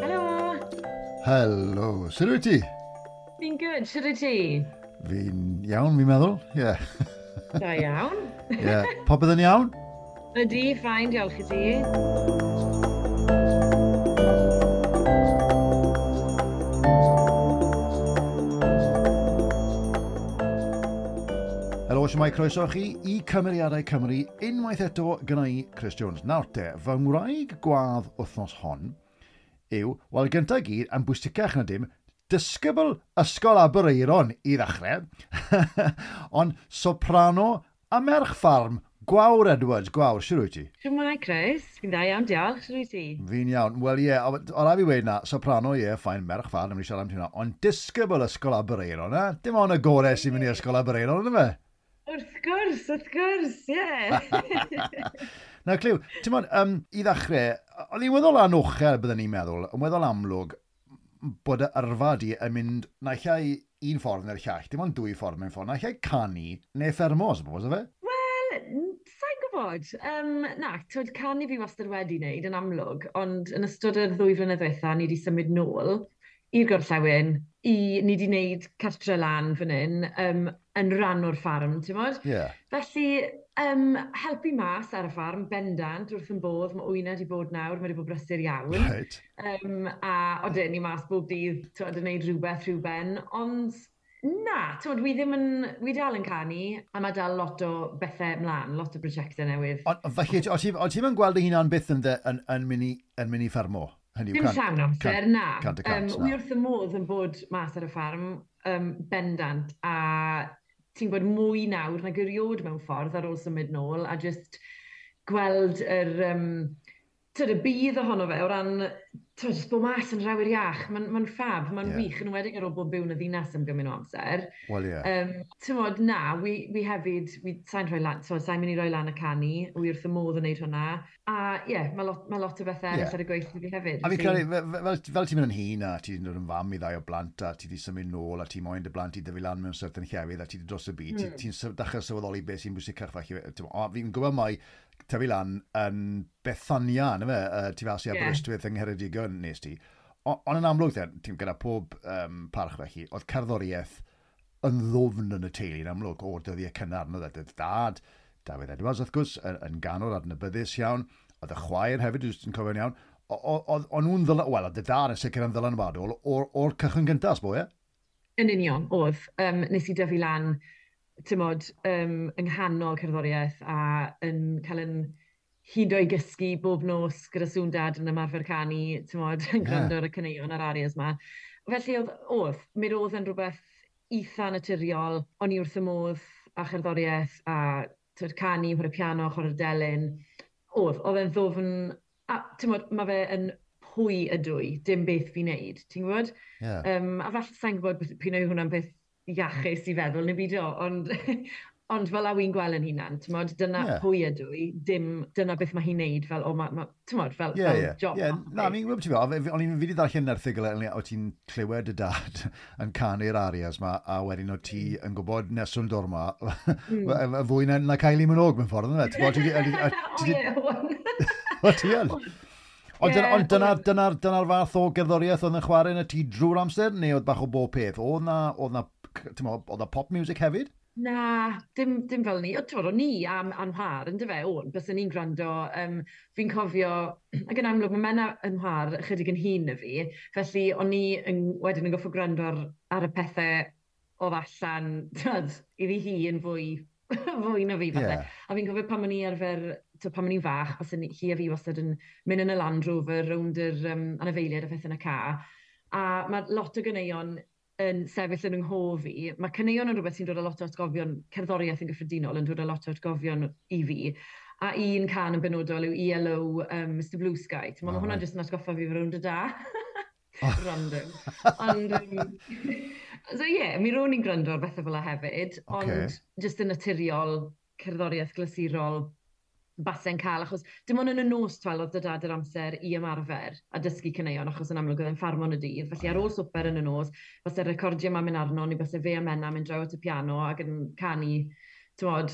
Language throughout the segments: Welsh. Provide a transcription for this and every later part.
Helo! Helo, sy'n wyt ti? Fi'n good, sy'n wyt ti? Fi'n iawn, fi'n meddwl, ie. Yeah. Da iawn. Ie, yeah. popeth yn iawn? Ydy, ffain, diolch i ti. Helo, siamai croeso chi i Cymeriadau Cymru unwaith eto gyda i Chris Jones. Nawr te, fy ngwraig gwadd wythnos hon yw, wel gyntaf gyd, yn bwysicach na dim, disgybl ysgol Abereiron i ddechrau, ond soprano a merch ffarm Gwawr Edwards, gwawr, siwr wyt ti? Shwmai, Chris. Fi'n da iawn, diolch, siwr wyt ti? Fi'n iawn. Wel, ie, yeah, o la fi wedi na, soprano, ie, yeah, ffain, merch ffarm, ddim wedi siarad am ti hwnna, ond disgybl ysgol Abereiron, na? Dim ond y gorau sy'n mynd i ysgol Abereiron, yna fe? Wrth gwrs, wrth gwrs, ie. Na, Clyw, ti'n modd, um, i ddechrau, oedd i'n weddol anochel byddwn ni'n meddwl, yn weddol amlwg, bod y yrfa di yn mynd, na llai un ffordd neu'r llall, dim ond dwy ffordd mewn ffordd, na llai canu neu ffermos, bod fe? Wel, sa'n gwybod. Um, na, twyd canu fi wastad wedi wneud yn amlwg, ond yn ystod y ddwy flynedd ddiwetha, ni wedi symud nôl i'r gorllewin, i ni wedi wneud cartre lan fan hyn, um, yn rhan o'r ffarm, ti'n modd? Ie. Yeah. Felly, um, helpu mas ar y ffarm, bendant, wrth yn bodd, mae wyna wedi bod nawr, mae wedi bod brysur iawn. Right. Um, a oedden ni mas bob dydd, ti'n gwneud rhywbeth rhywben, ond na, ti'n wi ddim yn, wi dal yn canu, a mae dal lot o bethau mlaen, lot o brosiectau newydd. Ond felly, o ti'n mynd gweld y hunan byth yn, de, yn, yn, mynd i, yn mynd i ffarmo? Hynny, Dim llawn amser, na. Cant, cant, um, na. Wi wrth y modd yn bod mas ar y ffarm, um, bendant, a ti'n gwybod mwy nawr nag eriod mewn ffordd ar ôl symud nôl a just gweld yr, um, tyd, y bydd ohono fe o ran, tyd, bod mas yn rhawyr iach, mae'n ma, ffab, mae'n yeah. wych, yn wedi'n ar ôl bod byw yn y ddinas am gymaint o amser. Wel, ie. Yeah. Um, Tymod, na, wi, wi hefyd, wi sa'n rhoi lan, so, sa'n mynd i roi lan y canu, wi wrth y modd yn neud hwnna, a ie, yeah, mae lot, ma lot o bethau yeah. ar y gweithio fi hefyd. A fi credu, fel, fel, fel ti'n mynd yn hun a ti'n dod yn fam i ddau o blant a ti wedi symud nôl a ti moyn dy blant i dyfu lan mewn syrth yn llefydd a ti wedi dros y byd, mm. ti'n ti dechrau sylweddoli beth sy'n bwysicach falle. Fi'n gwybod mai tyfu lan yn Bethania, na fe, uh, ti fas i Aberystwyth yeah. yng Ngheredigion nes ti. Ond yn amlwg, ti'n gyda pob um, parch felly, oedd cerddoriaeth yn ddofn yn y teulu yn amlwg o'r dyddiau cynnar na dydd dad, Dafydd Edwards wrth gwrs, yn, yn ganol adnabyddus iawn, oedd y chwaer hefyd, dwi'n cofio'n iawn, o'n nhw'n ddylan, wel, oedd y dad yn sicr yn ddylanwadol o'r cychwyn gyntaf, bo e? Yn union, oedd. Um, nes i dyfu lan tymod, um, yng nghanol cerddoriaeth a yn cael yn hyd o'i gysgu bob nos gyda sŵn dad yn ymarfer canu, tymod, yn yeah. gwrando ar y cyneuon a'r arias yma. Felly oedd, oedd, mi oedd yn rhywbeth eitha naturiol, o'n i wrth y modd a cherddoriaeth a tyd canu, chwarae piano, chwarae delyn. Oedd, oedd e'n ddofn, a tymod, mae fe yn pwy ydw i, dim beth fi'n neud, ti'n gwybod? Yeah. Um, a falle sa'n gwybod pyn oedd hwnna'n beth iachus i feddwl, neu byd o, ond, ond fel a wy'n gweld yn hunan, tymod, dyna yeah. pwy ydw i, dim dyna beth mae hi'n neud, fel, o, ma, ma, tymod, fel, yeah, fel yeah. job. Yeah. Na, mi'n gwybod ti'n fel, o'n i'n fi wedi ddarllen erthigol yn o ti'n clywed y dad yn canu'r arias ma, a wedyn o ti mm. yn gwybod neswn dor mm. ma, mm. fwy na, na Kylie Minogue mewn ffordd, yna, ti'n gwybod, yn? Ond yeah, dyna'r dyna, dyna, dyna fath o gerddoriaeth oedd yn chwarae yn y tŷ drwy'r amser, neu oedd bach o bob peth? Oedd na, oedd na oedd y pop music hefyd? Na, dim, dim fel ni. O, ti'n o'n ni am anhar, yn dyfe, o'n, bys ni'n gwrando, um, fi'n cofio, ac yn amlwg, mae mena ymhar ychydig yn hun y fi, felly o'n ni yn, wedyn yn goffo gwrando ar, ar y pethau oedd allan, tyd, iddi hi yn fwy, fwy na fi, falle. Yeah. A fi'n cofio pan o'n ni arfer, to, pan o'n ni'n fach, os ni, hi a fi wastad yn mynd yn y Land Rover, rownd yr um, anafeiliad a pethau yn y ca, a mae lot o gyneuon yn sefyll yn yng nghof fi, mae cyneuon yn rhywbeth sy'n dod â lot o atgofion, cerddoriaeth yn gyffredinol yn dod â lot o atgofion i fi. A un can yn benodol yw ELO um, Mr Blue Sky. Mae Oh, hwnna'n hwnna jyst yn atgoffa fi fy rownd y da. Oh. Random. Ond, um, so ie, yeah, mi rown i'n gwrando ar bethau fel e hefyd, okay. ond jyst yn naturiol, cerddoriaeth glasurol, basen cael, achos dim ond yn y nos twel oedd dydad yr amser i ymarfer a dysgu cyneuon, achos yn amlwg oedd e'n ffarmon y dydd. Felly ar ôl swper yn y nos, bys y recordio ma'n mynd arno, ni bys fe a Menna mynd draw at y piano ac yn canu, ti'n modd,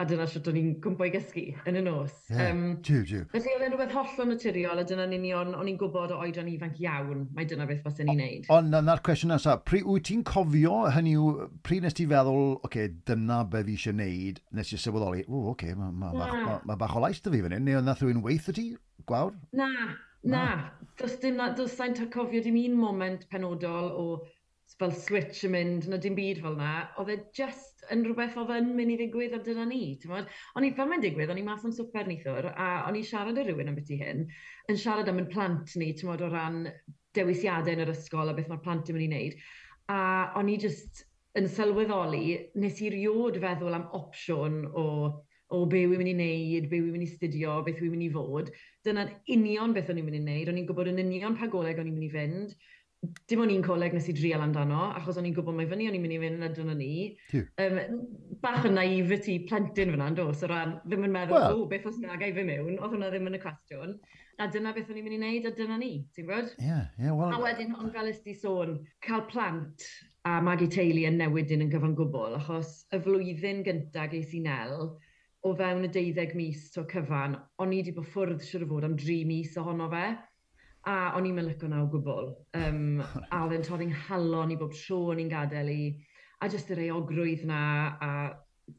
a dyna sut o'n i'n cwmpo i gysgu yn y nos. Yeah, um, tiw, jiw. Felly oedd e'n rhywbeth hollol naturiol a dyna'n union o'n i'n gwybod o oedran ifanc iawn, mae dyna beth bos i'n ei wneud. Ond na'r cwestiwn nesaf, pryd wyt ti'n cofio, hynny yw, pryd nes ti feddwl, oce, okay, dyna beth fi eisiau wneud, nes ti sylweddoli, o, oce, okay, mae ma, ma, ma, ma bach o lais dy fi fan hyn, neu oedd nath rhywun weith y ti, gwawr? Na, na, na. does dim does sa'n cofio dim un moment penodol o fel switch yn mynd, na dim byd fel na, oedd e just yn rhywbeth oedd yn mynd i ddigwydd ar dyna ni. O'n i fel mae'n digwydd, o'n i mas am swper nithwr, a o'n i siarad â rhywun am beth i hyn, yn siarad am yn plant ni, ti'n o ran dewisiadau yn yr ysgol a beth mae'r plant yn mynd i wneud. A o'n i just yn sylweddoli, nes i riod feddwl am opsiwn o o be wy'n mynd i wneud, be wy'n mynd i studio, beth wy'n mynd i fod. Dyna'n union beth o'n i'n mynd i wneud. O'n i'n gwybod yn union pa goleg o'n i'n mynd i fynd dim o'n i'n coleg nes i drial amdano, achos o'n i'n gwybod mae fyny, o'n i'n mynd i fynd yn ydyn ni. Um, bach yn naivety plentyn fyna, dos, o ran, ddim yn meddwl, well. o, beth os na i fy mewn, oedd hwnna ddim yn y cwestiwn. A dyna beth o'n i'n mynd i wneud, a dyna ni, ti'n gwybod? Yeah, yeah, well, A wedyn, ond fel ysdi sôn, cael plant a magu teulu yn newid yn gyfan gwbl, achos y flwyddyn gyntaf geis i Nel, o fewn y deuddeg mis o cyfan, o'n i wedi bod ffwrdd siwr o fod am dri mis ohono fe. A o'n i'n mylico na o gwbl. Um, a oedd e'n torri'n halon i bob tro o'n i'n gadael i. A jyst yr eogrwydd na, a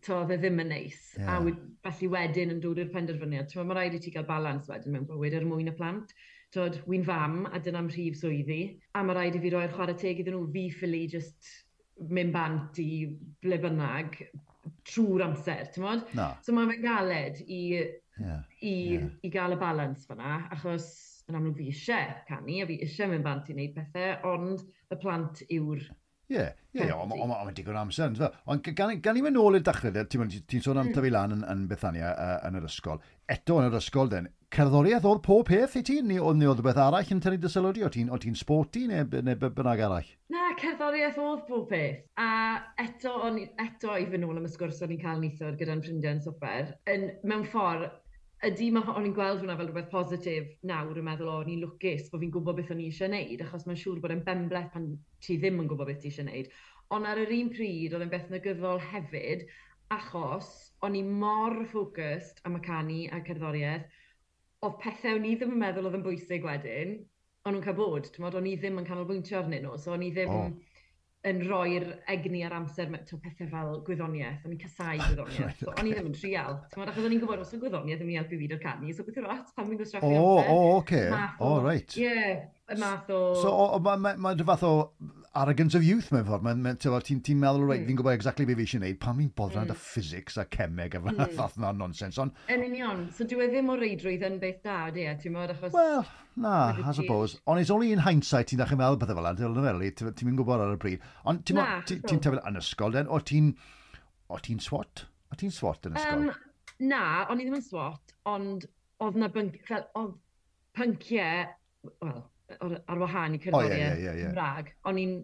to, oedd e ddim yn neis. Yeah. A felly wedyn yn dod i'r penderfyniad. Mae rhaid i ti gael balans wedyn mewn bywyd er mwyn y plant. Tod, wy'n fam a dyna'n rhif swyddi. A mae rhaid i fi roi'r chwarae teg iddyn nhw fi ffili just mynd bant i ble bynnag trwy'r amser, ti'n modd? No. So mae'n galed i, yeah. i, yeah. i gael y balans fyna, achos yn amlwg fi eisiau canu, a fi eisiau mynd bant i wneud pethau, ond y plant yw'r Ie, ie, ond mae'n digon amser. Ond gan, gan i mynd nôl i'r dachrau, ti'n ti sôn am hmm. tyfu lan yn, yn Bethania uh, yn yr ysgol. Eto yn yr ysgol, den, cerddoriaeth oedd pob peth i ti? Ni oedd ni oedd beth arall yn tynnu dyselodi? O ti'n ti sporti neu, neu bynnag arall? Na, cerddoriaeth oedd pob peth. A eto, on, eto i fynd nôl am y sgwrs o'n i'n cael nithod gyda'n ffrindiau'n swper, yn, mewn ffordd, ydy, mae o'n i'n gweld hwnna fel rhywbeth positif nawr yn meddwl, o, oh, ni'n lwcus bod fi'n gwybod beth o'n i eisiau gwneud, achos mae'n siŵr bod e'n bembleth pan ti ddim yn gwybod beth ti eisiau gwneud. Ond ar yr un pryd, oedd e'n beth negyddol hefyd, achos o'n i mor ffocust am y canu a cerddoriaeth, oedd pethau o'n i ddim yn meddwl oedd yn bwysig wedyn, o'n nhw'n cael bod. O'n i ddim yn canolbwyntio arnyn nhw, so o'n i ddim... Oh yn rhoi'r egni ar amser to pethau fel gwyddoniaeth, o'n i'n casau gwyddoniaeth, right, okay. o'n i ddim yn trial. Ti'n achos o'n i'n gwybod, os o'n gwyddoniaeth, yn mynd i helpu fi o'r canu, so beth yw'r at, pan fi'n gwystraffu oh, amser. O, o, oce, okay. o, right. Ie, yeah, y math o... So, o, mae ma, ma, ma, fath o arrogance of youth mewn ffordd. Mae'n ma, ti'n ti meddwl, right, mm. fi'n gwybod exactly beth fi eisiau gwneud, pan fi'n bodrad mm. y physics a cemeg a mm. fath na nonsens. On... Yn union, so dwi e ddim o reidrwydd yn beth da, di e, ti'n meddwl, achos... Well, na, I suppose. Ond it's only in hindsight ti'n ddechrau meddwl bethau fel yna, ti'n mynd gwybod ar y bryd. Ond ti'n ti'n tefel yn ysgol, den, o ti'n o ti'n swat? O ti'n swat yn ysgol? Um, na, o'n i ddim yn swat, ond oedd na bync, fel, oedd pynciau, wel, ar wahân i cerddoriaeth oh, yeah, yeah, yeah, Gymraeg. O'n i'n,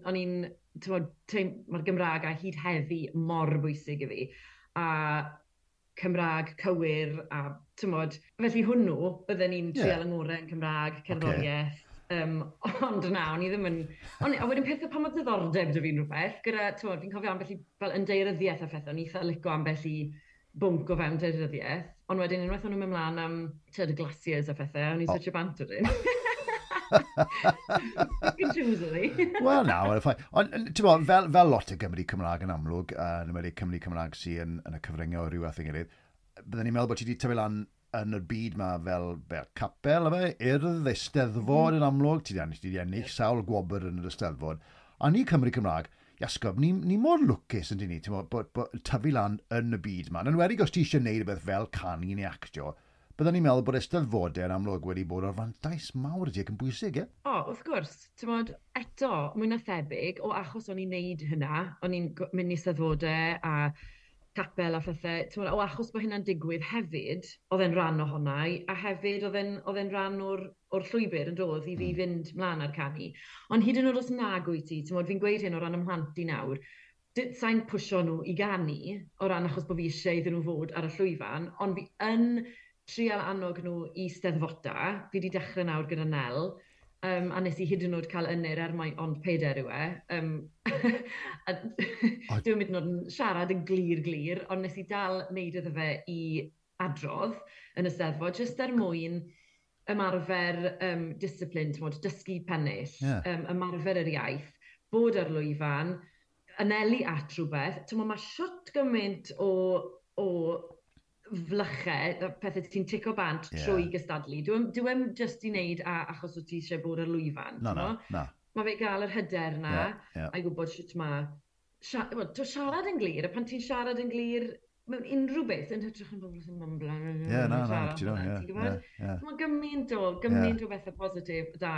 mae'r Gymraeg a hyd heddi mor bwysig i fi. A Cymraeg cywir a, tymod, felly hwnnw, bydden ni'n yeah. trial yng yn Cymraeg, cerddoriaeth. Okay. Um, ond na, o'n i ddim yn... On, a wedyn pethau pan mae diddordeb dy fi'n rhywbeth, gyda, tymod, fi'n cofio ambell i, fel yn deiryddiaeth a phethau, o'n i eitha lico ambell i bwnc o fewn deiryddiaeth, ond wedyn unwaith o'n nhw'n mynd mlaen am, tyd, glaciers a phethau, o'n i'n oh. such a bant o. Wel, na, wel, ffaith. Ond, ti'n bod, fel, fel lot o Gymru Cymraeg yn amlwg, uh, yn ymwneud Cymru Cymraeg sy'n yn, yn y cyfryngau o rhyw ath gilydd, byddwn ni'n meddwl bod ti wedi tyfu lan yn y byd ma fel, fel capel, fe, urdd, eisteddfod mm. yn amlwg, ti wedi ennill sawl gwobr yn yr eisteddfod. A ni Cymru Cymraeg, Iasgob, ni, ni mor lwcus yn dyn ni, ti'n bod, bod, bod tyfu lan yn y byd ma. Yn wedi os ti eisiau gwneud rhywbeth fel canu neu actio, byddwn ni'n meddwl bod eisteddfodau yn amlwg wedi bod o'r fantais mawr ydy ac yn bwysig, ie? O, wrth gwrs. Tymod, eto, mwy na thebyg, o achos o'n i'n neud hynna, o'n i'n mynd i eisteddfodau a capel a phethau, tymod, o achos bod hynna'n digwydd hefyd, oedd e'n rhan ohona i, a hefyd oedd e'n rhan o'r, or llwybr yn dod i fi mm. fynd mlaen ar canu. Ond hyd yn oed os nag wyt ti, tymod, fi'n gweud hyn o ran ymhlant i nawr, sa'n pwysio nhw i ganu o ran achos bod fi eisiau iddyn nhw fod ar y llwyfan, ond fi yn trial annog nhw i steddfota. Fi wedi dechrau nawr gyda Nel, um, a nes i hyd yn oed cael ynyr er mai ond peder yw e. Um, a dwi'n mynd yn siarad yn glir glir, ond nes i dal wneud iddo fe i adrodd yn y steddfod, jyst er mwyn ymarfer um, disciplin, tmod, dysgu pennill, yeah. um, ymarfer yr iaith, bod ar lwyfan, anelu at rhywbeth. Tmod, mae siwt gymaint o, o flychau, pethau ti'n tico bant yeah. trwy gystadlu. Dwi'n dwi just i wneud a, achos o ti eisiau bod ar lwyfan. No, no, no. Mae fe gael yr hyder na, yeah, yeah. a'i gwybod sut mae... Sia, well, Dwi'n siarad yn glir, a pan ti'n siarad yn glir mewn unrhyw beth yn hytrach yn bobl sy'n mumbla. Ie, na, na, ti'n gwybod? Mae gymaint o, gymaint o bethau positif da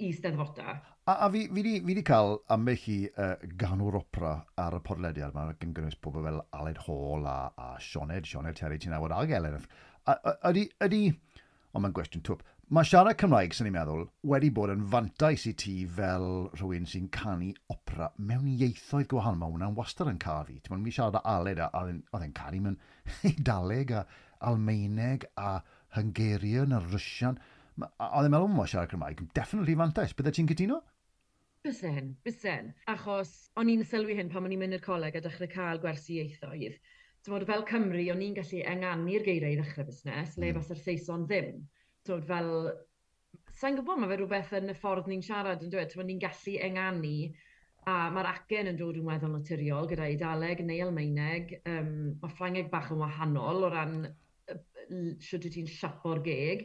i steddfota. A, a fi fi, di, fi di cael ambell i uh, ganwr opera ar y podlediad yma, gan gynnwys pobl fel Aled Hall a, a Sioned, Sioned Terry, ti'n awod ag Elen. Ydy, ydy, ond mae'n gwestiwn twp, mae siarad Cymraeg, sy'n ni'n meddwl, wedi bod yn fantais i ti fel rhywun sy'n canu opera mewn ieithoedd gwahanol. Mae hwnna'n wastad yn cael fi. Ti'n mi siarad â Aled a oedd e, e'n canu mewn Eidaleg a Almeineg a Hungarian a Russian. Oedd e'n meddwl, mae siarad Cymraeg, definitely fantais. Byddai ti'n cytuno? Bysen, bysen. Achos o'n i'n sylwi hyn pan o'n i'n mynd i'r coleg a dechrau cael gwersi ieithoedd. Tymod, fel Cymru, o'n i'n gallu enganu'r geiriau i ddechrau busnes, mm. le hmm. fasa'r Saeson ddim. Tymod, fel... Sa'n gwybod, mae fe rhywbeth yn y ffordd ni'n siarad yn dweud. Tymod, ni'n gallu enganu a mae'r acen yn dod yn weddol naturiol gyda Eidaleg neu Almeineg. Um, mae Ffrangeg bach yn wahanol o ran sydd ti'n siapo'r geg,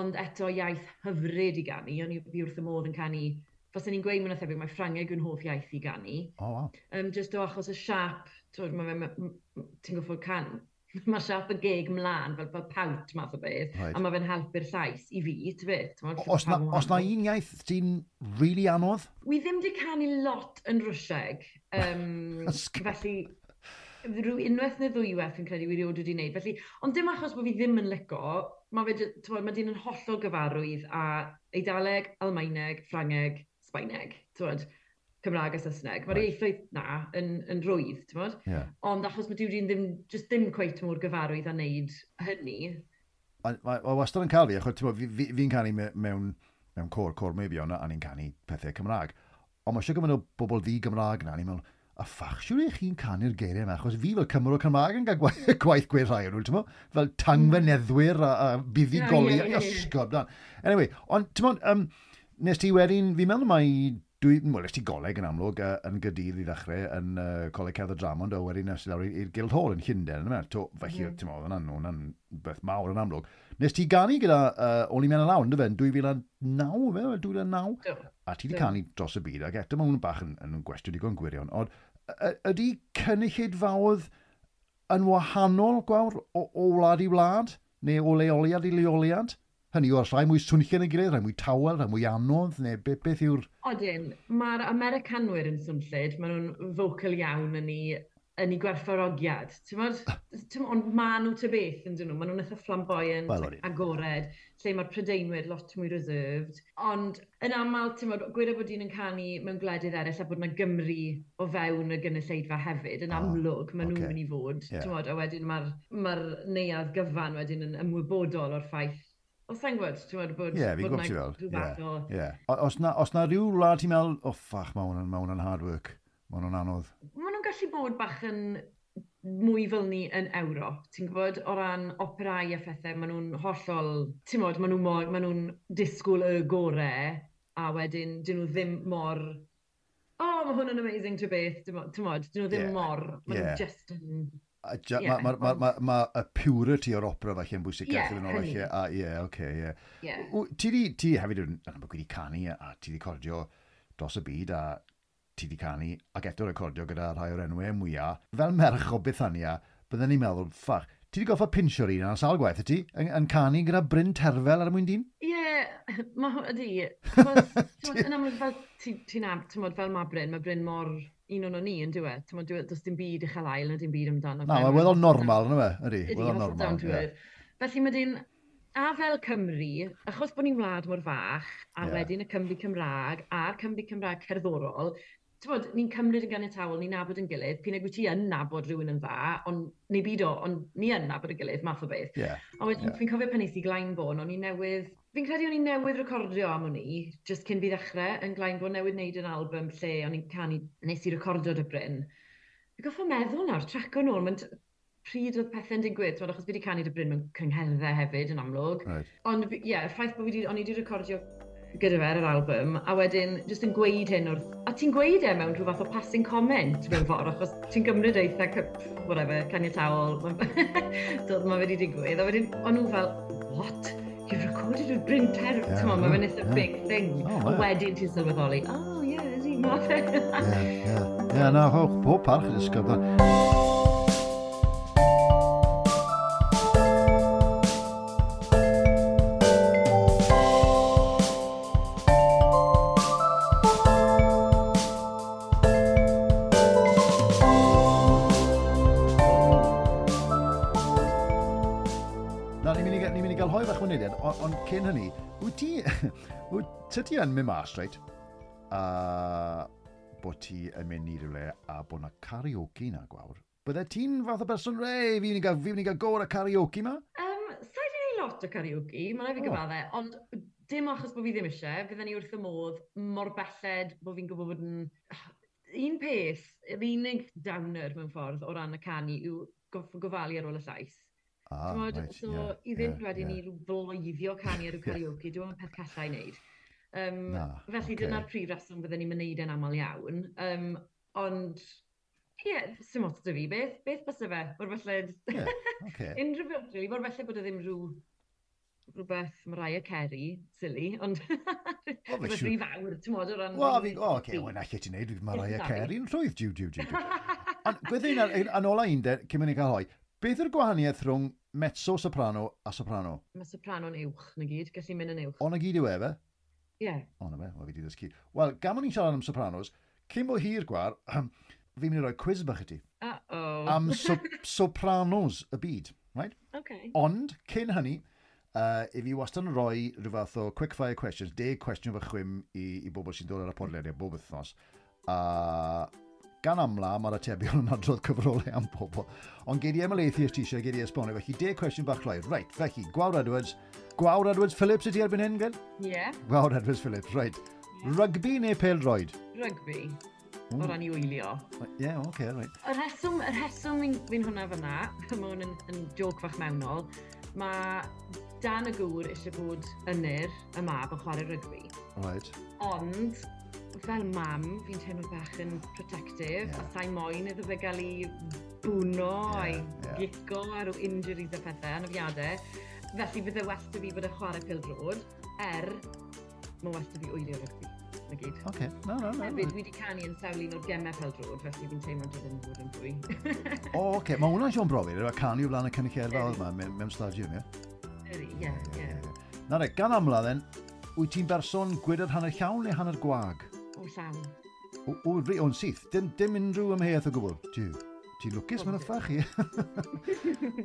ond eto iaith hyfryd i ganu, o'n i wrth y modd yn canu Byddwn ni'n gweud mewn thebyg, mae Ffrangeg yn hoff iaith i ganu. O, oh, wow. Um, just o achos y siap, ti'n gwybod can, mae siap y geg mlaen fel, fel pawt math o beth, right. a mae fe'n helpu'r llais i fi, ti beth. Os, na, os na un iaith ti'n really anodd? Wi ddim di canu lot yn Rwsieg, um, felly rhyw unwaith neu ddwywaith yn credu wedi oed wedi wneud. Felly, ond dim achos bod fi ddim yn lico, mae fe, mae dyn yn hollol gyfarwydd a Eidaleg, Almaeneg, Ffrangeg, Sbaeneg, ti'n Cymraeg a Saesneg. Mae'r right. ieithoedd na yn, yn rwydd, tywed. Yeah. Ond achos mae diwdi'n ddim, just ddim cweith mor gyfarwydd a wneud hynny. Mae wastad yn cael fi, achos fi'n fi, fi canu mewn, mewn cor, cor mebion, a ni'n canu pethau Cymraeg. Ond mae eisiau gymaint o bobl ddi Gymraeg na, ni'n meddwl, a ffach, siwr eich chi'n canu'r geiriau yma, achos fi fel Cymro Cymraeg yn cael gwaith, gwaith rhai o'n nhw, fel hmm. tangfeneddwyr a, a buddigoli yeah, yeah, yeah, yeah. ysgob. Anyway, ond, ti'n um, nes ti wedyn, fi'n meddwl mai, dwi, wel, nes ti goleg yn amlwg uh, yn gydydd i ddechrau yn uh, Coleg Cerdd y Dramond, a wedyn nes ti lawr i'r Guild Hall yn Llynden, yna, to, felly, mm. ti'n meddwl, hwnna'n hwnna'n beth mawr yn amlwg. Nes ti ganu gyda uh, Oli Mena Lawn, dy fe, yn 2009, fe, 2009, a ti wedi canu dros y byd, ac eto mae hwn bach yn, yn gwestiwn digon gwirion, ond ydy cynnychyd fawdd yn wahanol gwawr o, o wlad i wlad, neu o leoliad i leoliad? Hynny yw, rhai mwy swnnllio yn gilydd, rhai mwy tawel, rhai mwy anodd, neu be, beth yw'r... Odyn, mae'r Americanwyr yn swnllid, maen nhw'n vocal iawn yn ei, yn ei gwerthfawrogiad. Ah. Ond maen nhw ty beth yn dyn nhw, maen nhw'n eitha flamboyant well, agored, lle mae'r prydeinwyr lot mwy reserved. Ond yn aml, ti'n modd, gweud bod un yn canu mewn gwledydd eraill a bod yna Gymru o fewn y gynulleidfa hefyd, yn ah, amlwg, maen nhw'n okay. mynd i fod. Yeah. Mod, a wedyn mae'r ma, neuad gyfan wedyn yn ymwybodol o'r ffaith Os ta'n gwybod, ti'n meddwl bod... Ie, fi'n gwybod ti'n gweld. Ie, Os na, os na rhyw wlad ti'n meddwl, o ffach, mae hwnna'n ma hwnna hard work, mae hwnna'n anodd. Mae nhw'n gallu bod bach yn mwy fel ni yn Ewrop, ti'n gwybod, o ran operau a phethau, maen nhw'n hollol, ti'n modd, maen nhw'n ma nhw, disgwyl y gorau, a wedyn, dyn nhw ddim mor, o, oh, mae hwn yn amazing to beth, ti'n modd, dyn nhw ddim yeah. mor, maen yeah. nhw'n just yn Mae ma, ma, ma, ma y purity o'r opera falle yn bwysig yeah, yn o'r falle. A ie, yeah, oce, okay, ie. Ti di, ti hefyd yn amlwg wedi canu a, ti di cordio dros y byd a ti di canu ac eto recordio gyda rhai o'r enwau mwyaf. Fel merch o Bethania, byddwn ni'n meddwl, ffach, ti di goffa pinsio'r un ar sal gwaith y ti yn, yn canu gyda Bryn Terfel ar y mwyn dyn? Ie, yeah, mae ydi. Yn amlwg fel ti'n ti am, fel mae Bryn, mae Bryn mor un o'n ni, yn dweud. Ti'n meddwl, does dim byd chael ail na dim byd amdano. Na, mae'n weddol normal, yna fe, ydy. Weddol normal, ie. Felly mae dyn, a fel Cymru, achos bod ni'n wlad mor fach, a yeah. wedyn y Cymru Cymraeg, a'r Cymru Cymraeg cerddorol, bod, ni'n cymryd yn ganiatawol, ni'n nabod yn gilydd, pyn egwy ti yn nabod rhywun yn dda, ond neu byd o, ond ni yn nabod yn gilydd, math o beth. Yeah. A wedyn, yeah. fi'n cofio pan eithaf i Glaenbon, o'n i newydd Fi'n credu o'n i newydd recordio am o'n i, just cyn fi ddechrau, yn glaen bod newydd wneud yn album lle o'n i'n canu, nes i recordio dy bryn. Fi goffa meddwl nawr, trac o'n ôl, mae'n pryd oedd pethau'n digwydd, so, achos fi wedi canu dy bryn mewn cyngherddau hefyd yn amlwg. Right. Ond ie, yeah, ffaith bod fi wedi, o'n i wedi recordio gyda fe ar yr album, a wedyn jyst yn gweud hyn wrth... A ti'n gweud e mewn rhyw fath o passing comment mewn ffordd, achos ti'n gymryd eitha, whatever, caniatawol, dod ma fe wedi digwydd, a wedyn o'n nhw fel, what? you've recorded with Bryn Terry. Yeah, T'mon, mae'n it's a yeah. big thing. Oh, yeah. Wedyn ti'n sylweddoli, oh yeah, is he ma fe? Ie, ie. Ie, na, hoch, pob parch i ddysgu. cyn hynny, wyt ti... Wyt ti yn mynd mas, reit? A bod ti yn mynd i rywle a bod na karaoke na gwawr. Bydde ti'n fath o berson rei, fi wni gael, gael gor y karaoke ma? Um, Sa'i di neud lot o karaoke, mae'n rhaid fi gyfaddau, oh. ond dim achos bod fi ddim eisiau, fydden ni wrth y modd mor belled bod fi'n gwybod bod yn... Un peth, yr unig downer mewn ffordd o ran y canu yw gof gofalu ar ôl y llais. Ah, Dwod, right, so yeah, i ddim yeah, wedyn yeah. i rhyw bloeddio canu ar y karaoke, yeah. dwi'n peth callai wneud. Um, Na, felly okay. dyna'r prif reswm fydden ni'n mynd yn aml iawn. Um, ond, ie, yeah, sy'n ots da fi, beth, beth bys fe? Mor falle... Yeah, okay. unrhyw beth, really, mor falle bod o ddim rhyw rhywbeth Mariah Carey, silly, ond rhywbeth rhy fawr, ti'n modd o ran... Wel, fi, o, oce, wel, allai ti'n neud mae Mariah Carey yn rhwydd, diw, diw, diw. diw. Ond byddai'n yn ola un, cyn mynd i gael hoi, Beth yw'r gwahaniaeth rhwng mezzo soprano a soprano? Mae soprano'n uwch na gyd, gallu mynd yn uwch. Ond na gyd yw efe? Ie. Yeah. O na fe, wel fi di ddysgu. Wel, gam o'n i'n siarad am sopranos, cyn bo hir gwar, fi'n mynd i roi quiz bach i ti. Uh-oh. Am so sopranos y byd, right? Okay. Ond, cyn hynny, uh, i fi wastad yn rhoi rhyw fath o quick fire questions, deg cwestiwn fy chwym i, i bobl sy'n dod ar y podlediau bob wythnos. A uh, gan amla mae'r atebion yn adrodd cyfrolau am pobl. Ond gei di ymlaethu os ti eisiau, gei di esbonio. Felly, de cwestiwn bach llai. Right, felly, Gwawr Edwards. Gwawr Edwards Phillips ydi erbyn hyn, gen? Ie. Yeah. Gwawr Edwards Phillips, right. Yeah. Rygbi neu pel droed? Rygbi. Mm. O ran i wylio. Ie, yeah, oce, okay, right. Y rheswm, y rheswm fi'n hwnna fyna, mae hwn yn, yn joc fach mewnol, mae Dan y gŵr eisiau bod ynyr y mab yn chwarae rygbi. Right. Ond, fel mam, fi'n teimlo bach yn protective, yeah. a sa'i moyn iddo fe gael ei bwno yeah, a'i yeah. gico ar o injuries a pethau, anafiadau. Felly bydde well da fi bod y chwarae pildrod, er mae well da fi wylio rygbi na gyd. Oce, okay. no, no, no. Hefyd, no. wedi canu yn sawl un o'r gemau fel drod, felly fi'n teimlo dod yn fod yn fwy. o, oce, oh, okay. mae hwnna'n Sion Brofir, a canu o flaen y cynulleirfa oedd yma, mewn stadiwm, ie? Yeah, yeah. Na re, gan amla then, wyt ti'n berson gwydr hanner llawn neu hanner gwag? O llawn. O, o, o, o'n syth. Dim, dim unrhyw ymheth o gwbl, tiw. Ti lwcus, mae'n ffach i.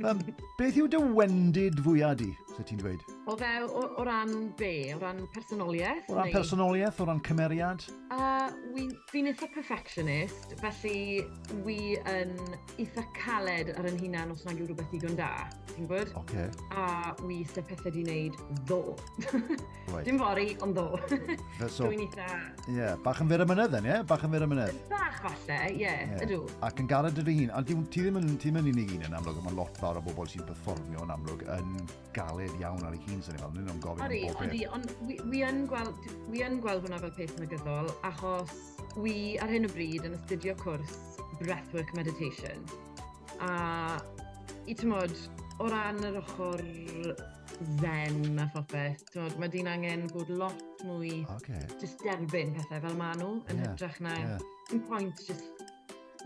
um, beth yw dy wendid fwyaf di, se ti'n dweud? O fel, o, o ran be? O ran personoliaeth? O ran neu? personoliaeth, o ran cymeriad? Uh, Fi'n eitha perfectionist, felly wi yn eitha caled ar yn hunan os nag yw rhywbeth digon da. Ti'n gwybod? Okay. A wi eitha pethau di wneud ddo. right. Dim fori, ond ddo. so, Dwi'n eitha... Ie, yeah, bach yn fyr y mynydd then, ie? Yeah? Bach yn fyr y mynydd. Bach falle, ie, yeah, yeah. ydw. Ac yn garad yr un un, ond ti ddim yn, ti ddim yn unig un yn amlwg, mae lot fawr o bobl sy'n performio yn amlwg yn galed iawn ar ei hun sy'n ei fel, nhw'n gofyn am bob peth. Ond wi, wi, yn gweld, wi yn gweld hwnna fel peth negyddol, achos wi ar hyn o bryd yn astudio cwrs Breathwork Meditation. A i tymod, o ran yr ochr zen a phopeth. tymod, Mae di'n angen bod lot mwy okay. just derbyn pethau fel maen nhw yn yeah, hytrach na yeah. yn pwynt just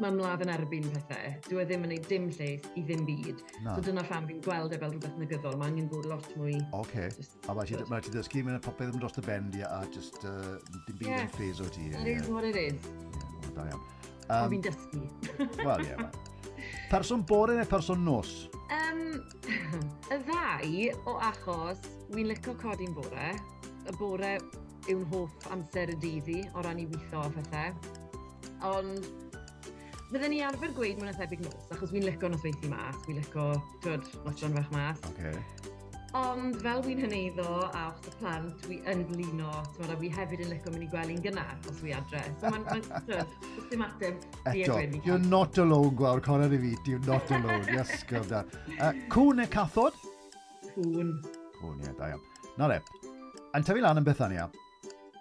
mae mladd yn erbyn pethau. Dyw e ddim yn gwneud dim lles i ddim byd. Na. So dyna pham fi'n gweld e fel rhywbeth negyddol. Mae angen bod lot mwy... Oce. Okay. A mae ti, mae ti ddysgu mewn popeth yn dros y bend a just uh, dim byd yeah. yn ffes o ti. It is what it is. Yeah, da iawn. Um, o fi'n dysgu. Wel, ie. Yeah, person bore neu person nos? Um, y ddau o achos, wi'n licio codi'n bore. Y bore yw'n hoff amser y dydd i o ran i weithio a phethau. Ond Fydden ni arfer gweud mwyn athebyg nos, achos fi'n licio nosweithi mas, fi'n licio, twyd, noson fach mas. Okay. Ond fel fi'n hyneiddo a os y plant, dwi yn blino, a fi hefyd yn licio mynd i gwely'n gynnar os fi adre. So mae'n ma, ma dim ateb Eto, you're not alone gwawr, Conor i fi, you're not alone, yes, gyf da. Uh, cwn neu cathod? Cwn. Cwn, ie, da iawn. Na re, yn tyfu lan yn Bethania,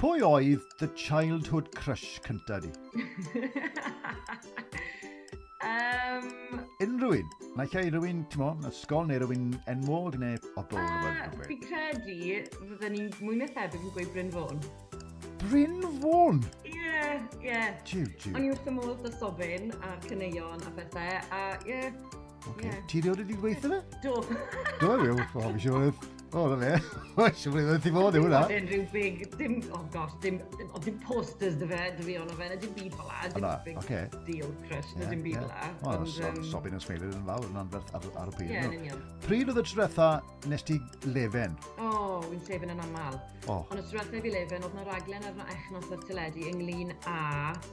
pwy oedd the childhood crush cynta di? um... Unrhyw un. Naill ai rhywun, ti'n mo, ysgol neu rhywun enwog neu obl. Uh, fi credu, fydden ni'n mwy na thebyg yn gweud Bryn Fôn. Bryn Fôn? Ie, yeah, ie. Yeah. Jiw, jiw. O'n i wrth y modd dy sobyn a cyneuon a bethau, a ie. Yeah, okay. yeah. Ti rioed wedi gweithio fe? Do. Do, fi, o, fi siwr. O, na fe. Oes, siw blwyddyn ti fod i hwnna. Dim rhyw big, dim, oh gosh, dim, o, dim posters dy fe, dy fi ono fe, na dim byd fel la, dim big okay. deal crush, na dim byd fel la. O, sobyn yn smeilid yn fawr, yn anferth ar, ar y pryd. Ie, yn union. Pryd oedd y trwetha nes ti lefen? O, wy'n lefen yn aml. Ond y trwetha fi lefen, oedd na raglen ar echnos ar teledu ynglyn a...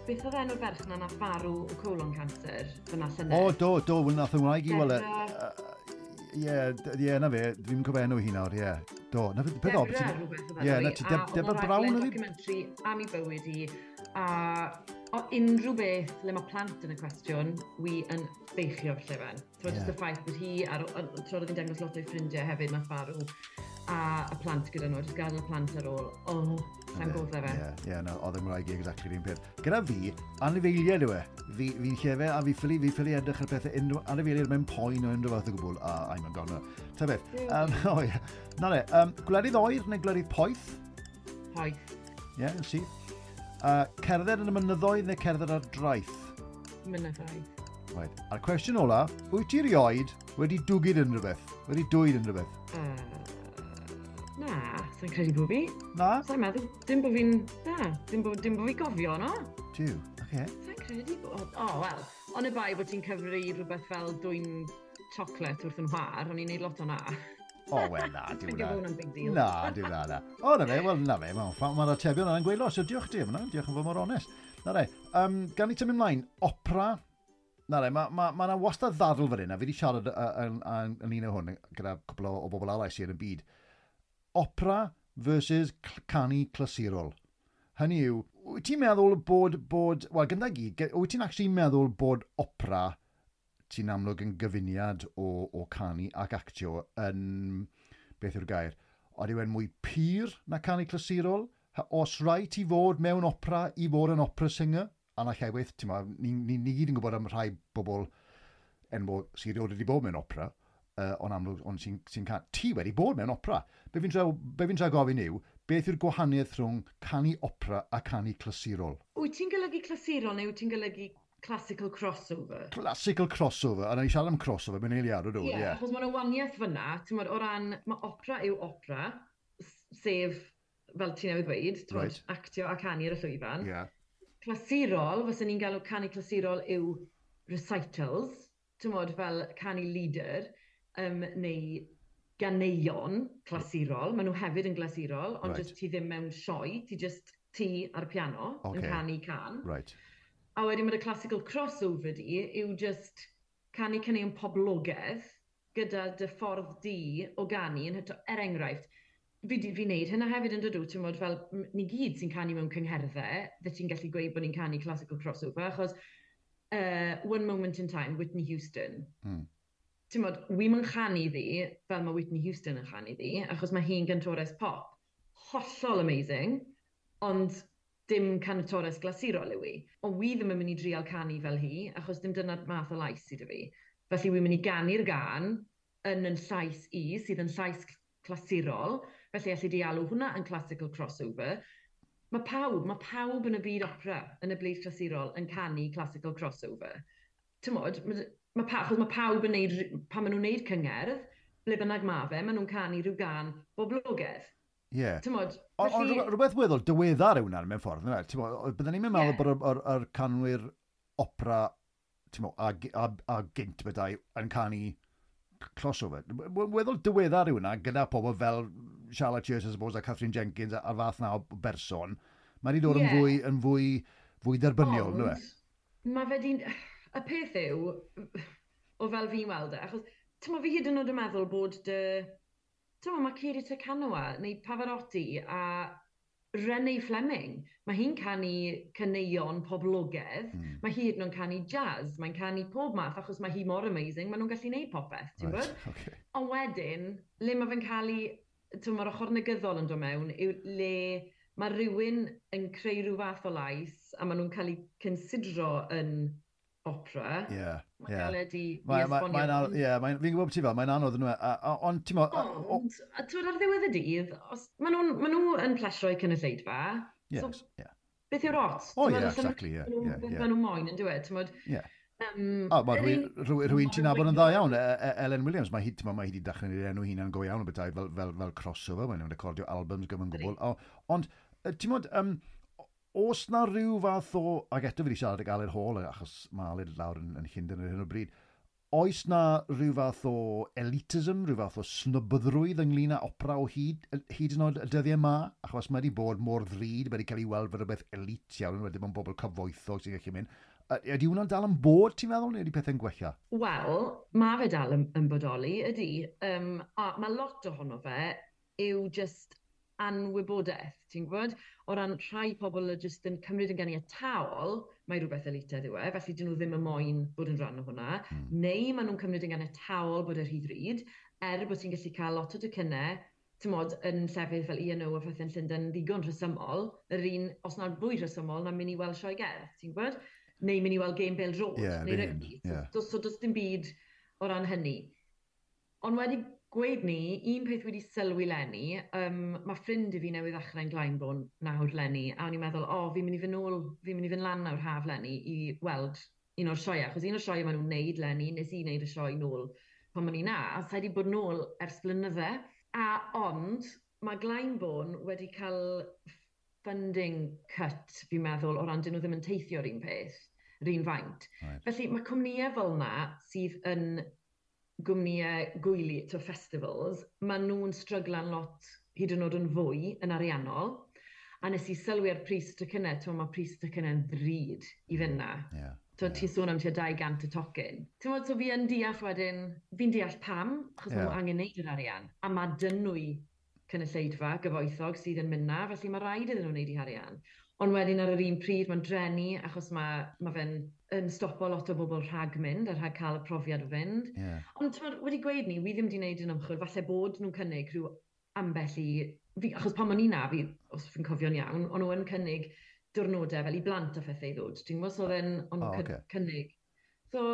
Beth oedd enw'r berch na na farw o colon cancer fyna llynedd? O, do, do, wy'n nath yn wraig i weld Ie, ie, na fe, dwi'n cofio enw hi nawr, ie. Do, na fe, beth o? Ie, na ti, Deba Brown oedd hi? documentary am ei bywyd i, a o unrhyw beth le mae plant yn y cwestiwn, wi yn beichio'r llefen. Ti'n yeah. Just y ffaith bod hi, a tro oedd hi'n dangos lot o'i ffrindiau hefyd, mae ffarw, a y plant gyda nhw, jyst gadael y plant ar ôl. Oh Na'n gwybod fe. Ie, yeah, no, oedd yn e ymwraeg i exactly un peth. Gyda fi, anifeiliaid yw e. Fi, fi'n llefe a fi ffili, fi ffili edrych ar pethau unrhyw, anifeiliaid mewn poen o unrhyw fath o gwbl. A, I'm a goner. Ta beth. Um, o ie. Na le, um, gwledydd oer neu gwledydd poeth? Poeth. Ie, yeah, yn si. Uh, cerdded yn y mynyddoedd neu cerdded ar draeth? Mynyddoedd. Right. A'r cwestiwn ola, wyt ti rioed wedi dwgyd unrhyw beth? Wedi dwyd unrhyw beth? Mm. Na, sa'n credu bod fi. Na? Sa'n meddwl, dim bod fi'n... Na, dim bod, dim bod fi gofio, no? Diw, oce. Okay. Sa'n credu bod... O, oh, wel, ond y bai bod ti'n cyfru rhywbeth fel dwy'n chocolate wrth yn hwar, o'n i'n neud lot o na. O, oh, wel, na, diw na. na, diw na, na. O, na fe, wel, na fe, mae'r atebion yna'n gweud los, so diolch ti, diolch yn fawr mor onest. Na re, um, gan i tymyn mlaen, opera, Na re, mae ma, ma ma wastad ddadl fan hyn, a fi wedi siarad yn un o hwn gyda cwbl o, o bobl arall sy'n y byd opera versus canu clasurol. Hynny yw, wyt ti'n meddwl bod, bod wel, gyda gyd, wyt ti'n actually meddwl bod opera ti'n amlwg yn gyfuniad o, o canu ac actio yn, beth yw'r gair, ond yw e'n mwy pur na canu clasurol? Os rai ti fod mewn opera i fod yn opera singer? A na llewydd, ti'n ma, ni, ni, ni gyd yn gwybod am rhai bobl enw sydd wedi bod mewn opera, uh, ond amlwg, ond ti'n... Ti, ti wedi bod mewn opera. Be fi'n tra, tra gofyn yw, beth yw'r gwahaniaeth rhwng canu opera a canu clasurol? Wyt ti'n golygu clasurol neu wyt ti'n golygu classical crossover? Classical crossover, a na i siarad am crossover, mae'n eiliad o o, ie. Yeah, achos mae'n waniaeth fyna, ti'n o ran, mae opera yw opera, sef, fel ti'n newydd dweud, right. actio a canu ar y llwyfan. Yeah. Clasurol, fysyn ni'n galw canu clasurol yw recitals, ti'n fel canu leader, um, neu ganeuon hmm. clasurol, maen nhw hefyd yn glasurol, ond right. just ti ddim mewn sioe, ti just ti ar y piano okay. yn canu can. Right. A wedyn mae'r classical crossover di yw just canu caneuon poblogaidd gyda dy ffordd di o ganu yn hyto, er enghraifft, fi di fi wneud hynna hefyd yn dydw, ti'n modd fel, ni gyd sy'n canu mewn cyngherddau, dde ti'n gallu gweud bod ni'n canu classical crossover, achos uh, One Moment in Time, Whitney Houston, mm ti'n modd, wi'n yn chanu ddi, fel mae Whitney Houston yn chanu ddi, achos mae hi'n gantores pop. Hollol amazing, ond dim canatores glasurol yw i. Ond wi ddim yn mynd i drial canu fel hi, achos dim dyna'r math o lais sydd y fi. Felly wi'n mynd i ganu'r gan yn yn llais i, sydd yn llais clasurol, felly allai di alw hwnna yn classical crossover. Mae pawb, mae pawb yn y byd opera yn y blid clasurol yn canu classical crossover. Tymod, mae, pa, mae pawb yn neud, pan maen nhw'n neud cyngerdd, ble bynnag ma fe, maen nhw'n canu rhyw gan boblogaidd. Ie. Yeah. Tymod, Ond felly... rhywbeth weddol dyweddar yw hwnna mewn ffordd. Byddwn ni'n meddwl yeah. bod yr canwyr opera mo, a, a, a gynt bydau yn canu crossover. Weddol dyweddar yw hwnna gyda pobl fel Charlotte Church, I suppose, a Catherine Jenkins a'r fath na o berson. Mae wedi dod yeah. yn fwy, yn fwy, fwy derbyniol, Ond, Mae fe di'n... Y peth yw, o fel fi'n weld e, achos tyma fi hyd yn oed yn meddwl bod dy... Tyma, mae Ciri Tecanoa neu Pavarotti a Renee Fleming, mae hi'n canu cyneuon poblogedd, mm. mae hi hyd yn oed canu jazz, mae'n canu pob math achos mae hi mor amazing, mae nhw'n gallu gwneud popeth, ti'n right, bod? Okay. Ond wedyn, le mae fe'n cael ei, ti'n mae'r ochr negyddol yn dod mewn, yw le mae rhywun yn creu rhyw fath o lais a maen nhw'n cael ei considro yn opera. Ie. Yeah, e mae'n yeah. galed i, i esbonio. Ie, fi'n gwybod ti fel, mae'n anodd yn nhw. Ond ti'n mo... Ond, twyd ar ddiwedd y dydd, maen nhw, ma nhw yn plesio i cynulleidfa. Yes, so, yeah. Beth yw'r ot? O, ie, exactly, ie. Maen nhw'n moyn yn dweud, ti'n modd. Ie. Um, oh, mae rhywun, ti'n nabod yn dda iawn, e- e- Ellen Williams, mae hi, wedi hi wedi enw hunan go iawn o bethau fel, fel, fel crossover, mae'n recordio albums gyfan gwbl. Ond, ti'n modd, um, oes na rhyw fath o, ac eto fi wedi siarad ag Aled Hall, achos mae Aled lawr yn, yn Llundain ar hyn o bryd, oes na rhyw fath o elitism, rhyw fath o snobyddrwydd ynglyn â opera o hyd, hyd yn oed y dyddiau yma, achos mae wedi bod mor ddrud, mae wedi cael ei weld fel rhywbeth elit iawn, wedi bod yn bobl cyfoethog sy'n gallu mynd. Ydy hwnna'n dal yn bod, ti'n meddwl, neu ydy pethau'n gwella? Wel, mae fe dal yn, yn bodoli, ydy. Um, a mae lot ohono fe yw just anwybodaeth, ti'n gwybod? O ran rhai pobl y jyst yn cymryd yn gen i y ganiataol, mae rhywbeth elitedd yw e, felly dyn nhw ddim y moyn bod yn rhan o hwnna, mm. neu maen nhw'n cymryd yn ganiataol bod yr rhydd ryd, er bod ti'n gallu cael lot o dycynnau tymod, yn llefydd fel ENO a phethau'n Llundain ddigon rhesymol, yr un, os na'n fwy rhesymol, na'n mynd i weld sioegerdd, ti'n gwybod? Neu mynd i weld Game Bale Road, yeah, neu rygbi. Yeah. So, so does dim byd o ran hynny. Ond wedi gweud ni, un peth wedi sylwi Lenny, um, mae ffrind i fi newydd ddechrau'n Glaenbôn nawr Lenny, a o'n i'n meddwl, o, oh, fi'n mynd i fynd nôl, fi'n mynd i fynd lan nawr haf Lenny i weld un o'r sioia, achos un o'r sioia maen nhw'n neud Lenny, nes i wneud y sioi nôl pan maen i'n na, a sa wedi bod nôl ers blynydde, a ond mae Glaenbôn wedi cael funding cut, fi'n meddwl, o ran dyn nhw ddim yn teithio'r un peth, yr un faint. Right. Felly mae cwmnïau fel yna sydd yn gwmnïau gwyli, to festivals, maen nhw'n stryglan lot hyd yn oed yn fwy yn ariannol. A nes i sylwi ar pris tocynnau, to mae pris tocynnau yn ddrud i fynd na. Yeah. So, yeah. Ti'n sôn am tua 200 y tocyn. Ti'n meddwl, so fi yn deall wedyn, fi'n deall pam, achos yeah. mae angen neud yr arian. A mae dynwy cynulleidfa gyfoethog sydd yn mynd na, felly mae rhaid iddyn nhw wneud i arian. Ond wedyn ar yr un pryd mae'n drenu achos mae, mae fe'n yn stopo lot o bobl rhag mynd a rhag cael y profiad o fynd. Yeah. Ond wedi gweud ni, wi ddim wedi gwneud yn ymchwil, falle bod nhw'n cynnig rhyw ambell i... Fi, achos pan o'n i na, fi, os fi'n cofio'n iawn, ond nhw'n cynnig diwrnodau fel i blant a phethau ddod. Dwi'n gwybod oedd o'n oh, okay. cynnig. So,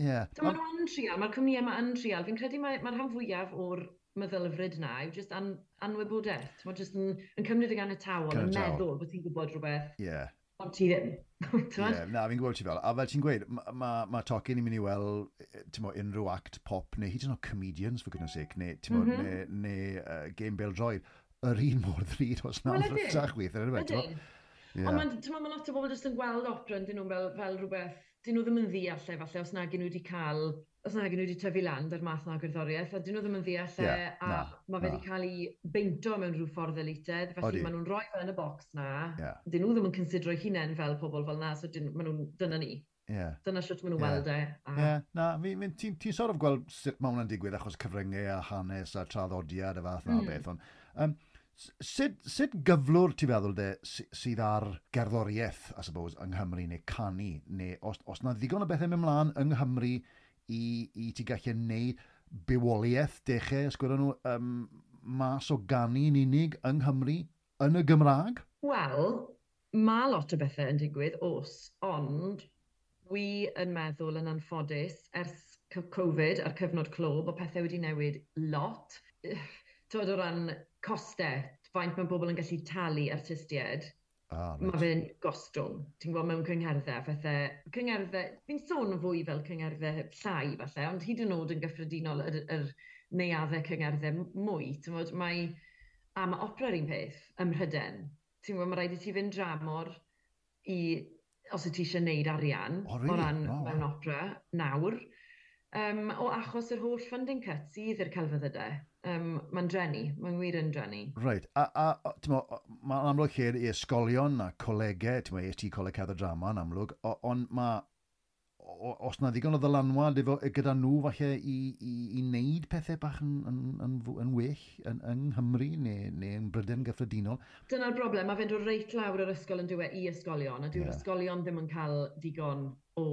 yeah. dyma nhw yn trial, mae'r cwmnïau yma yn trial. Fi'n credu mae'r mae rhan fwyaf o'r meddylfryd na yw jyst an, anwybodaeth. Ti'n jyst yn, yn cymryd y gan y tawel, yn meddwl bod ti'n gwybod rhywbeth. Yeah. Ond ti ddim. yeah, na, fi'n gwybod ti fel. A fel ti'n gweud, mae ma, ma tocyn i'n mynd i weld e, mo, unrhyw act pop, neu hyd yn oed comedians, for goodness sake, neu, mo, mm -hmm. neu, neu uh, game bel droid, yr un mor ddrud os na well, rhywbeth weith. Ydyn. Yeah. Ond ti'n meddwl, mae lot o bobl jyst yn gweld opera, dyn nhw fel, fel rhywbeth, dyn nhw ddim yn ddeall, e, falle, os na gen nhw wedi cael os nag nhw wedi tyfu lan ar math o agorddoriaeth, a dyn nhw ddim yn ddeall e, yeah, a na, mae fe wedi cael ei beinto mewn rhyw ffordd elitedd, felly maen nhw'n rhoi fe yn y bocs na, yeah. dyn nhw ddim yn considero hunain fel pobl fel na, so dyn, maen nhw'n dyna ni. Yeah. Dyna sut maen nhw'n yeah. weld e. A... Yeah. Na, ti'n ti, ti sort of gweld sut mae hwnna'n digwydd achos cyfryngau a hanes a traddodiad y fath mm. a beth, ond um, sut, sut gyflwr ti'n feddwl de sydd ar gerddoriaeth, I suppose, yng Nghymru neu canu, neu os, os na ddigon o bethau mewn mlaen yng Nghymru i, i ti gallu neud bywoliaeth dechrau ysgwyd nhw um, mas o ganu'n unig yng Nghymru yn y Gymraeg? Wel, mae lot o bethau yn digwydd, os, ond wi yn meddwl yn anffodus ers Covid a'r cyfnod clo bod pethau wedi newid lot. Tywed o ran costau, faint mae bobl yn gallu talu artistiaid, Ah. Mae fe'n gostwng, ti'n gwybod, mewn cyngherddau, fathau, cyngherddau, fi'n sôn yn fwy fel cyngherddau llai falle, ond hyd yn oed yn gyffredinol yr, yr neuaddau cyngherddau mwy, ti'n gwybod, mae, a mae opera'r un peth ym Mhryden, ti'n gwybod, mae rhaid i ti fynd dramor i, os y ti eisiau gwneud arian, o, really? o ran oh. mewn opera, nawr, um, o achos yr holl funding cuts sydd i'r celfyddydau um, mae'n drenu, mae'n wir yn drenu. Right, a, a mae'n amlwg hir i ysgolion a colegau, ti'n meddwl, EST Coleg Cedd y Drama yn amlwg, ond mae, os na ddigon o ddylanwad efo, gyda nhw falle i, i, i wneud pethau bach yn, yn, yn, yn well yn, yng Nghymru neu, neu yn Bryden gyffredinol. Dyna'r broblem, mae fe'n dod reit lawr yr ysgol yn dweud i ysgolion, a dyw'r yeah. ysgolion ddim yn cael digon o...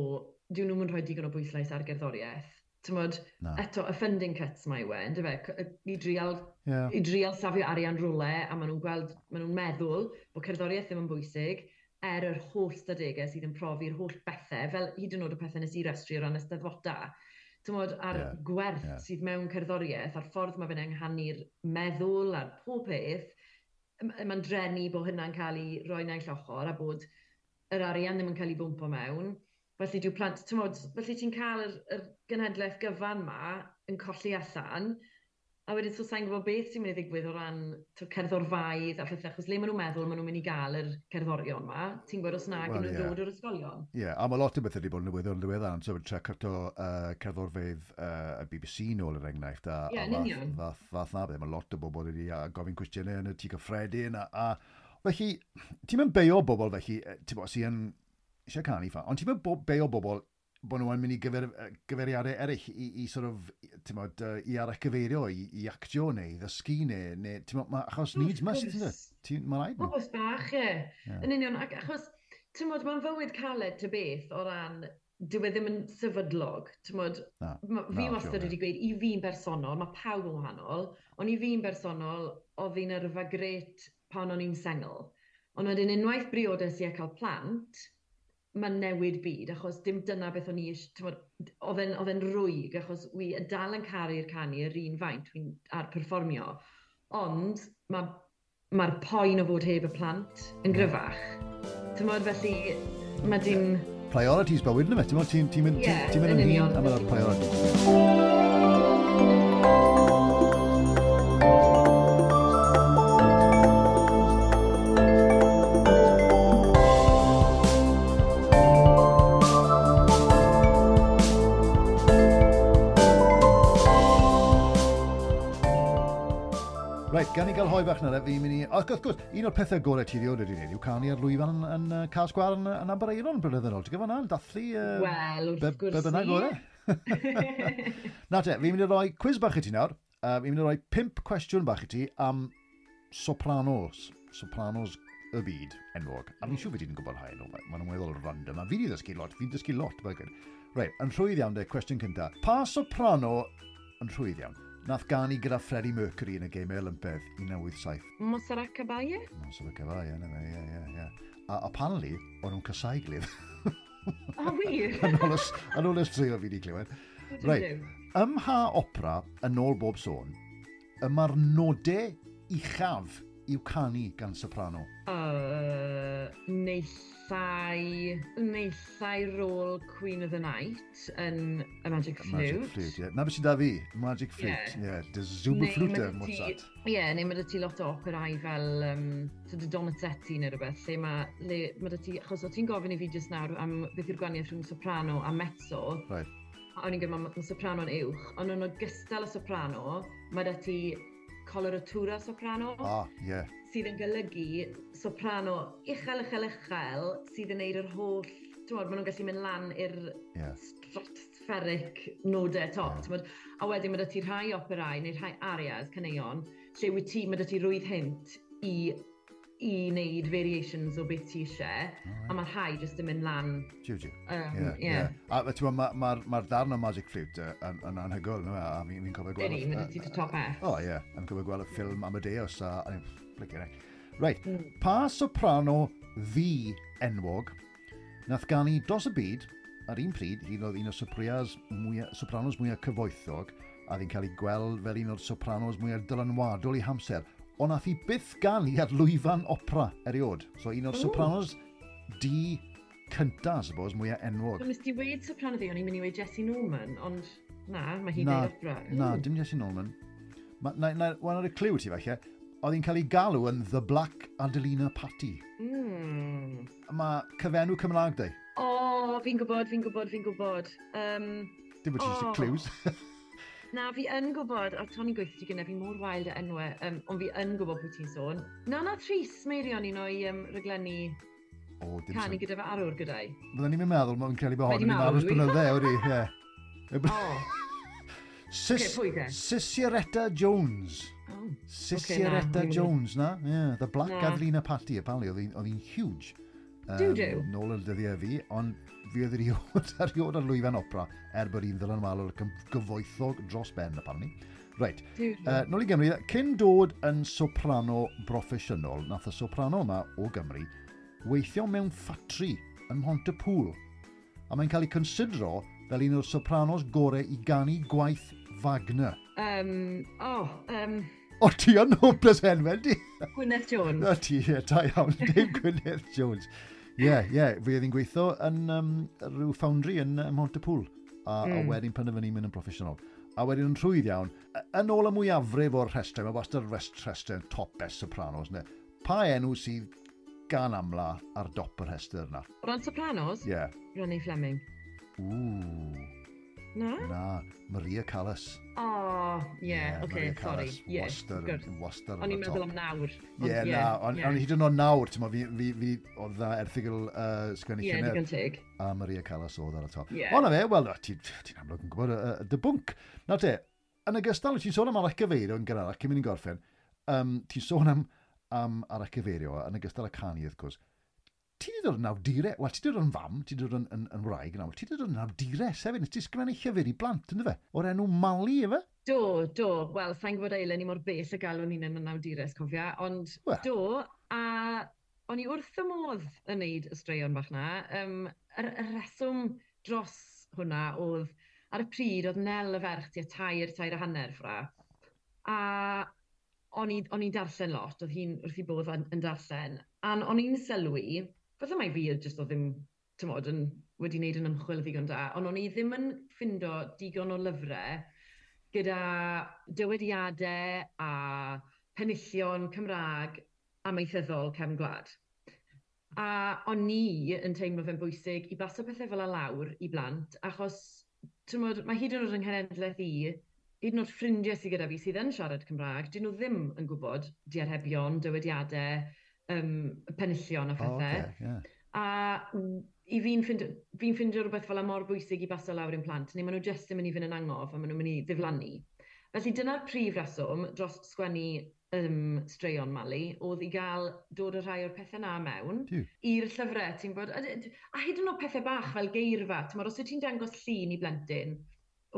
dyw nhw'n rhoi digon o bwyslais ar gerddoriaeth tymod, no. eto, y funding cuts mae we, ynddo fe, i drial, yeah. i drial safio arian rwle, a maen nhw'n gweld, maen nhw'n meddwl bod cerddoriaeth ddim yn bwysig, er yr holl stadegau sydd yn profi'r holl bethau, fel hyd yn oed y pethau nes i restru o ran ysteddfota, tymod, a'r yeah. gwerth yeah. sydd mewn cerddoriaeth, a'r ffordd mae fe'n enghannu'r meddwl a'r pob peth, mae'n drenu bod hynna'n cael ei roi naill ochr a bod yr arian ddim yn cael ei bwmpo mewn, felly dyw plant, tymod, felly ti'n cael yr, yr genhedlaeth gyfan ma yn colli allan, a wedyn so sa'n gwybod beth sy'n mynd i ddigwydd o ran cerddor faidd a phethau, achos le maen nhw'n meddwl maen nhw'n mynd i gael yr cerddorion ma, ti'n gwybod os nag well, yn nhw'n yeah. dod o'r ysgolion. Ie, yeah. a mae lot o bethau wedi bod yn newyddion ddiweddar, so wedi trecut o uh, cerddorfeydd uh, y BBC nôl yr enghraifft, a, yeah, a fath, fath, fath na beth, mae lot o bobl wedi gofyn cwestiynau yn y tŷ cyffredin, a, a felly, ti'n mynd beio bobl felly, ti'n bod, sy'n eisiau canu ffa. Ond ti'n meddwl bob, be o bobl bod nhw'n mynd i gyfer, gyfeiriadau eraill i, i, sort of, mod, uh, i arachgyfeirio, i, i actio neu i ddysgu neu, neu ti'n mod, ma, achos needs must, e? ti'n Mae'n rhaid nhw. Oes bach, ie. Yeah. Yn union, ac, achos, ti'n modd, mae'n fywyd caled ty beth o ran dyw e ddim yn sefydlog. Mod, na, ma, fi na, wastad wedi gweud, i fi'n bersonol, mae pawb yn wahanol, ond i fi'n bersonol, oedd fi'n yrfa gret pan o'n i'n sengl. Ond wedyn unwaith briodes i e a cael plant, mae'n newid byd, achos dim dyna beth o'n i eisiau, oedd e'n rwyg, achos wi dal yn caru'r canu yr un faint fi'n ar perfformio, ond mae'r ma, poen o fod heb y plant yn gryfach. Ti'n modd felly, mae dim... Priorities bywyd, na me? Ti'n ti mynd yeah, ti, ti yn hyn am yr priorities. Gan i gael hoi bach na re, fi'n mynd i... Ac wrth gwrs, un o'r pethau gorau ti rioed wedi gwneud yw canu ar lwyfan yn, yn, uh, Cas Gwar yn, yn Abereiron brydedd yn ôl. Ti'n gyfo na'n dathlu... Uh, Wel, wrth gwrs Be bynnag gorau. na te, fi'n mynd i roi quiz bach i ti nawr. Uh, fi'n mynd i roi pimp cwestiwn bach i ti am sopranos. Sopranos y byd enwog. A fi'n siŵr fi ti'n gwybod rhai nhw. Mae'n weddol random. A fi wedi ddysgu lot. Fi'n dysgu lot. Rhaid, yn rhwydd iawn de, cwestiwn cynta. Pa soprano yn rhwydd iawn? nath gan gyda Freddie Mercury yn y game Olympedd 1987. Monserrat Cabaye? Monserrat Cabaye, yna fe, ie, ie, ie. A apparently, o'n nhw'n cysau gilydd. O, wir? Yn ôl y strael fi wedi clywed. Reit, ym mha opera, yn ôl bob sôn, y mae'r nodau uchaf i'w canu gan soprano? Uh, neithai, neithai rôl Queen of the Night yn y Magic Flute. Magic Flute, ie. Yeah. Na beth sy'n da fi, Magic Flute, ie. Yeah. Yeah. Dy Zuberflute yn Mozart. Ie, yeah, neu mae ti lot o operau fel um, so dy Donizetti neu rhywbeth, lle mae le, ma ti, achos o ti'n gofyn i fi jyst nawr am beth yw'r gwaniaeth rhwng soprano a mezzo. Right. O'n i'n gwybod mae soprano'n uwch, ond yn ogystal y soprano, mae da ti coloratura soprano. Ah, ie. Yeah. Sydd yn golygu soprano uchel, uchel, uchel, sydd yn neud yr holl, ti'n maen nhw'n gallu mynd lan i'r yeah. stratospheric nodau top. Yeah. A wedyn mae dy ti rhai operau neu rhai arias caneuon lle wyt ti, mae dy ti rwydd hint i i wneud variations o beth ti eisiau, right. a mae rhai jyst yn mynd lan. Jiw, jiw. Um, yeah, yeah. A ti'n mae'r ma, ma darn o Magic Flute yn, yn anhygoel, no? E? a fi'n fi cofio gweld... Ydy, mynd i ti top F. O, ie. Yn cofio gweld y ffilm Amadeus, a... a Right. mm. pa soprano ddi enwog nath gannu dos y byd ar un pryd, hyd oedd un o soprias mwya, sopranos mwyaf cyfoethog, a ddi'n cael ei gweld fel un o'r sopranos mwyaf dylanwadol i hamser ond nath hi byth ganu ar lwyfan opera eriod. So un o'r Sopranos di cynta, suppose, mwyaf enwog. Nes ti weid Soprano fi, o'n i'n mynd i weid Jessie Norman, ond na, mae hi na, opera. Na, dim Jessie Norman. Ma, na, na, Wan o'r cliw ti falle, oedd hi'n cael ei galw yn The Black Adelina Patty. Mm. Mae cyfenw Cymraeg di. O, oh, fi'n gwybod, fi'n gwybod, fi'n gwybod. Um, dim bod ti'n oh. clues. Na, fi yn gwybod, a Tony gweithio ti gyda fi mor wael dy enwau, um, ond fi yn gwybod pwy ti'n sôn. Na na Tris Meirion un o'i um, ryglenni o, canu gyda fe arwr gyda'i. Byddwn ni'n meddwl, mae'n credu bod hon yn aros blynydde, wedi, ie. Sis, okay, Sisiretta Jones. Oh, Sisiretta na, Jones, na? Yeah, the Black na. Gadrina Party, apparently, oedd hi'n huge. Um, do, do. Nôl yn dyddiau fi, ond fi oedd eriod, eriod ar lwyfan opera er bod un ddylan malwr gyfoethog dros ben, apparently. Reit, uh, nôl i Gymru, cyn dod yn soprano broffesiynol, nath y soprano yma o Gymru weithio mewn ffatri yn Montepool, a mae'n cael ei considro fel un o'r sopranos gorau i ganu gwaith Wagner. Um, oh, um, O, ti yn hopeless hen, di? Gwyneth Jones. O, ti, da iawn, Dave Gwyneth Jones. Ie, yeah, ie. Yeah. Fi oedd hi'n gweithio yn um, rhyw foundry yn um, Montepool. A, mm. a wedyn penderfynu mynd yn proffesiynol. A wedyn yn rhwydd iawn. Yn ôl y mwyafrif o'r rhestau, mae wastad rhestau yn top best sopranos. Ne? Pa enw sydd gan amla ar dop yr rhestr yna? Ron Sopranos? Ie. Yeah. Ronnie Fleming. Ww. Na? Na, Maria Callas. Oh, ie, yeah, yeah, okay, Maria sorry. Callas, yeah, wastad, good. wastad O'n i'n meddwl am nawr. Ie, yeah, na, o'n yeah. hyd yn oed nawr, ti'n fi, fi, fi oedd dda erthigol uh, sgwennu yeah, llynedd. A Maria Callas oedd ar y top. Yeah. O, na fe, wel, ti'n ti amlwg yn gwybod y, y bwnc. Na te, yn ogystal, ti'n sôn am arach gyfeirio yn gyrraedd, cyn mynd i'n gorffen, um, ti'n sôn am, am arach gyfeirio, yn ogystal y canu, wrth gwrs ti wedi dod yn awdurau, wel, ti wedi dod yn fam, ti wedi dod yn, yn, yn wraig yn awel, ti wedi dod yn awdurau sefyd, nes ti sgrennu llyfr i blant, ynddo fe? O'r enw Mali, efe? Do, do. Wel, sa'n gwybod eilen i mor bell y galw ni'n yn awdurau, cofia, ond well. do, a o'n i wrth y modd yn neud y straeon bach na. Um, y yr reswm dros hwnna oedd, ar y pryd, oedd Nel y ferch tua tair, tair a hanner ffra. A o'n i'n darllen lot, oedd hi'n wrth i bodd yn, yn darllen. A o'n i'n sylwi falle mai fi jyst o ddim, tymod, yn, wedi wneud yn ymchwil ddigon da, ond o'n i ddim yn ffindo digon o lyfrau gyda dywediadau a penillion Cymraeg amaethyddol cefn gwlad. A o'n ni yn teimlo fe'n bwysig i baso pethau fel y lawr i blant, achos tymod, mae hyd yn oed yng Nghenedlaeth i, hyd yn oed ffrindiau sydd gyda fi sydd yn siarad Cymraeg, dyn nhw ddim yn gwybod diarhebion, dywediadau, um, penillion a phethau. Oh, okay, yeah. A i fi'n ffindio fi rhywbeth fel y mor bwysig i baso lawr i'n plant, neu maen nhw jyst yn mynd i fynd yn angof a maen nhw'n mynd i ddiflannu. Felly dyna'r prif reswm dros sgwennu um, straeon Mali, oedd i gael dod o rhai o'r pethau na mewn i'r llyfrau, ti'n bod, a, a hyd yn oed pethau bach fel geirfa, ti'n bod, os wyt ti'n dangos llun i blentyn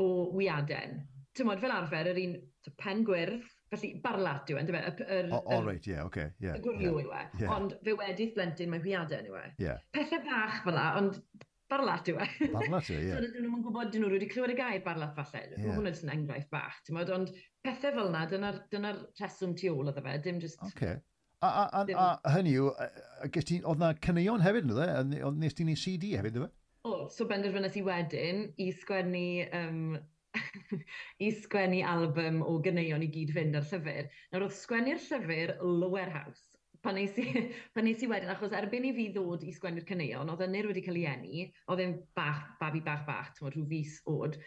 o wiaden, ti'n bod, fel arfer, yr un pen gwyrdd, Felly, barlat yw e, yndyfe? Yr, o, o reit, ie, oce. Y gwrio yw e. Ond fe wedi'r blentyn mae hwiadau yw e. Yeah. Pethau bach fel la, ond barlat yw e. Barlat yw e, ie. dyn nhw'n gwybod, dyn nhw wedi clywed y gair barlat falle. Yeah. Mae hwnna'n yn enghraifft bach, ti'n modd? Ond pethau fel yna, dyna'r dyna rheswm tu ôl iddo fe, dim just... Okay. A, a, a, dim... a hynny yw, oedd na cyneuon hefyd, nhw e? dde? oedd nes ti'n ei CD hefyd, dde? O, so benderfynnes i wedyn i sgwennu um, i sgwennu album o gyneuon i gyd fynd ar llyfr. Nawr oedd sgwennu'r llyfr lower house. Pan nes, i, pan nes i wedyn, achos erbyn i fi ddod i sgwennu'r cyneuon, oedd ynyr wedi cael ei eni, oedd e'n bach, babi bach bach, ti'n rhyw fus oed.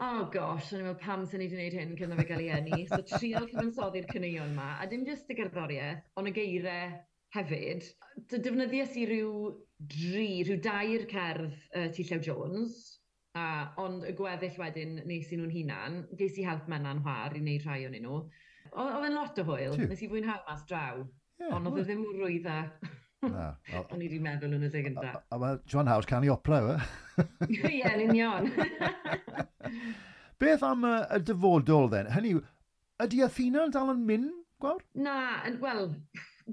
Oh gosh, o'n i'n meddwl pam sy'n ni wedi gwneud hyn cyn oedd e gael ei eni. So trial cyfansoddi'r cyneuon yma, a dim jyst y gerddoriaeth, ond y geirau hefyd. Dy Defnyddiais i ryw dri, rhyw dair cerdd uh, T. Llew Jones, A, ond y gweddill wedyn nes i nhw'n hunan, ges i help menna'n hwar i wneud rhai o'n nhw. Oedd e'n lot o hwyl, Tiw. nes i fwynhau mas draw, yeah, ond oedd e ddim mwy dda. Na. O'n i wedi meddwl yn y ddeg yndda. A, a, a mae John Howard canu opera, yw e? Ie, yn union. Beth am y, y dyfodol, then? Hynny, ydy Athena dal yn mynd, gwawr? Na, wel,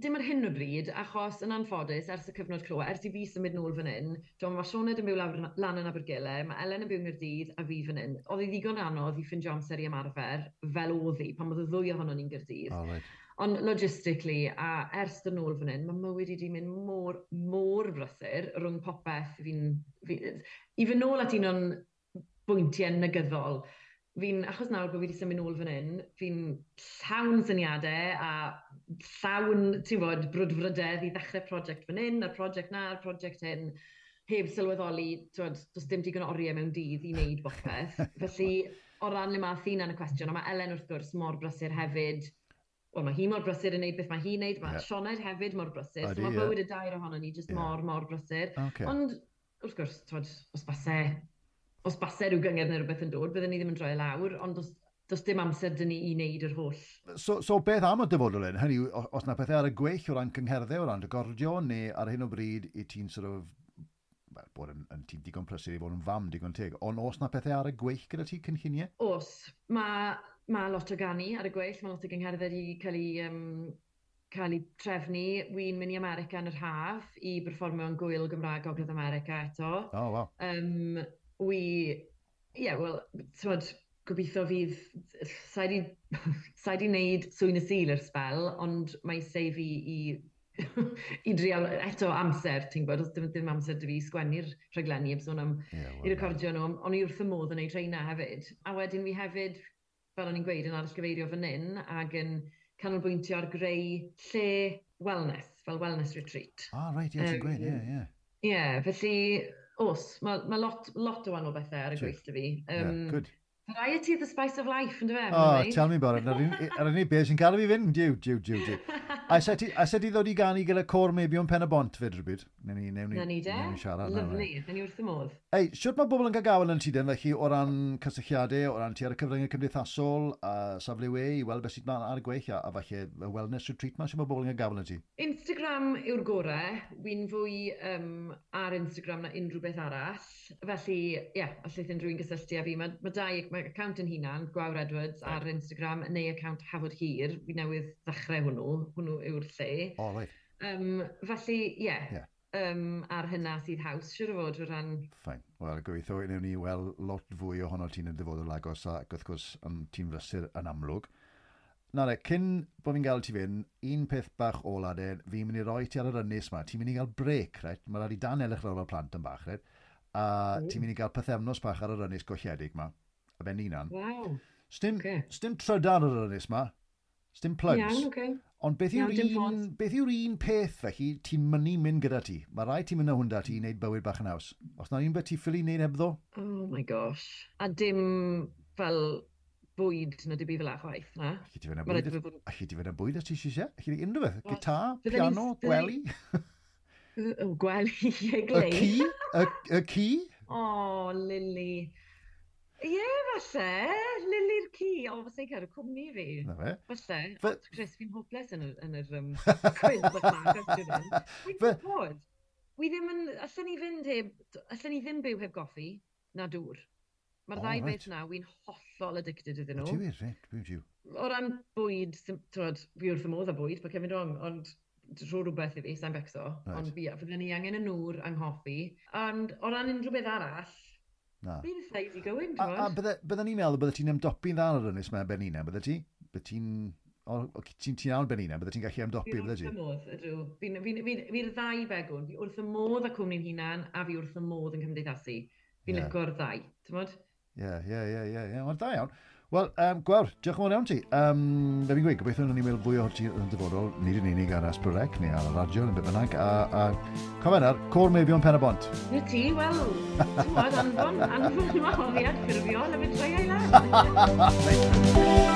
dim ar hyn o bryd, achos yn anffodus, ers y cyfnod clo, ers i fi symud nôl fan hyn, John, mae Sione yn byw lawr, lan yn Abergele, mae Elen yn byw yn Gyrdydd a fi fan hyn. Oedd hi ddigon anodd i ffindio amser i ymarfer fel oedd hi, pan oedd y ddwy ohono ni'n Gyrdydd. Oh, right. Ond logistically, a ers dyn nôl fan hyn, mae mywyd i wedi mynd mor, mor brysur rhwng popeth fi'n... Fi, I fy nôl at un o'n bwyntiau negyddol, fi'n, achos nawr bod fi wedi symud nôl fan hyn, fi'n llawn syniadau a llawn, ti'n bod, brwdfrydedd i ddechrau prosiect fan hyn, a'r prosiect na, a'r prosiect hyn, heb sylweddoli, ti'n bod, does dim digon o oriau mewn dydd i wneud bopeth. Felly, o ran le mae Athena yn y cwestiwn, a mae Elen wrth gwrs mor brysur hefyd, wel mae hi mor brysur yn neud beth mae hi'n neud, mae yeah. Sioned hefyd mor brysur, Adi, so mae bywyd y dair ohono ni jyst yeah. mor, mor brysur. Okay. Ond, wrth gwrs, twyd, os basau, os basau rhyw gyngerdd neu rhywbeth yn dod, byddwn ni ddim yn droi e lawr, ond os, does dim amser dyn ni i wneud yr holl. So, so beth am y dyfodol yn? Hynny, os na pethau ar y gweill o ran cyngherddau, o ran recordio, neu ar hyn o bryd i ti'n sort of well, bod yn, yn ti'n digon prysur i fod yn fam digon teg, ond os na pethau ar y gweill gyda ti cynlluniau? Os. Mae ma lot o gani ar y gweill, mae lot o gyngherddau wedi cael ei um, cael ei trefnu. Wi'n mynd i America yn yr haf i berfformio yn gwyl Gymraeg Gogledd America eto. O, Oh, wow. Um, wi, ie, yeah, wel, tywed, gobeithio fydd, sa i wedi wneud swyn y sil yr sbel, ond mae sef fi i, i drial eto amser, ti'n gwybod, os ddim, ddim amser dy fi sgwennu'r rhaglenni eb sôn am yeah, i recordio nhw, ond i wrth y modd yn ei treina hefyd. A wedyn fi hefyd, fel o'n i'n gweud, yn arall gyfeirio fan hyn, ac yn canolbwyntio ar greu lle wellness, fel wellness retreat. Ah, right, ie, ti'n gweud, ie, ie. Ie, yeah, felly, os, mae ma lot, lot o wahanol bethau ar y sure. gweithio fi. Um, yeah, good. Variety of the spice of life, ynddo fe? Oh, right? tell me about it. E, ar unig beth sy'n cadw fi fynd, diw, diw, diw, diw. A sa ti ddod i ganu gyda cor mebion pen y bont fyd rhywbryd? Newn ni, newn ni, na ni, newn ni siarad. Lyfni, na ni wrth y modd. Ei, siwt mae bobl yn cael gael yn tydyn, felly, o ran cysylltiadau, o ran ti ar y cyfryngau cymdeithasol, a safle we, i weld beth sydd ma'n ar y gwell, a, a falle y wellness retreat ma, sy'n mae bobl yn cael gael yn ti? Instagram yw'r gorau. Wy'n fwy um, ar Instagram na unrhyw beth arall. Felly, ie, yeah, allai unrhyw'n gysylltu a fi. Mae ma dau, mae account yn hunan, Gwawr Edwards, ar Instagram, neu account Hafod Hir. Fi newydd ddechrau hwnnw. Hwnnw yw'r lle. O, oh, right. Um, felly, ie. Yeah. yeah um, ar hynna sydd haws, siwr o fod o ran... Fain. Wel, gobeithio newn ni weld lot fwy ohono ti'n y dyfodol agos ac wrth gwrs yn tîm brysur yn amlwg. Na re, cyn bod fi'n gael ti fynd, un peth bach ôl a fi'n mynd i roi ti ar yr ynnes ma. Ti'n mynd i gael brec, right? Mae'r rhaid i dan elech lawr plant yn bach, right? A mm. ti'n mynd i gael pethefnos bach ar yr ynnes golledig ma a ben unan. Waw. Stym okay. sdim trydar yr ynys ma. Stym plugs. Iawn, okay. Ond beth yw'r un, beth yw un peth felly ti'n mynd mynd gyda ti? Mae rai ti'n mynd â hwn da ti i wneud bywyd bach yn haws. Os na un beth ti'n ffili wneud hebddo? Oh my gosh. A dim fel bwyd na dim byd fel achwaith, na? Alli ti fynd a bwyd, bod... alli ti fynd a bwyd a ti eisiau? Alli ti unrhyw beth? Gitar, piano, gwely? Oh, gwely, ie, glei. Y ci? Y ci? O, oh, Lily. Ie, falle. Lily'r ci, o, falle i'n cael y cwmni fi. Na fe. Falle. But... Chris, fi'n hopeless yn yr, yn yr um, quiz yma. Fi'n gwybod. Wi ddim yn, allan ni fynd heb, allan ni ddim byw heb goffi, na dŵr. Mae'r oh, ddau right. beth na, wi'n hollol addicted iddyn nhw. Ti'n wir, right, byw'n diw. O ran bwyd, tywed, fi wrth y modd a bwyd, mae cefn rong, ond rho rhywbeth i fi, sa'n becso. Right. Ond fi, fydden ni angen y nŵr anghoffi. Ond o ran unrhyw beth arall, Na. Fi'n rhaid i gywyn, A, a bydda ni'n meddwl bydda ti'n ymdopi'n dda ar ynnes mewn Benina, bydda ti? Bydda ti'n... Ti'n ti'n awr Benina, bydda ti'n gallu ymdopi, bydda ti? Fi'n wrth y modd, ydw. Fi'r ddau begwn. Fi wrth y modd a cwmni'n hunan, a fi wrth y modd yn cymdeithasu. Fi'n yeah. licor ddau, ti'n modd? Ie, ie, ie, ie. Wel, da iawn. Wel, um, Gwawr, diolch yn fawr iawn ti. Um, Fe fi'n gweud, gobeithio wnawn ni weld fwy o ti yn dyfodol, nid yn unig ar Asprorec neu ar y radio yn bynnag, a, a cofen ar Cwr Meibion Pen y Bont. Na ti, wel, ti'n bod, anfon, anfon yma o fi ffurfio, na fe troi ei lan.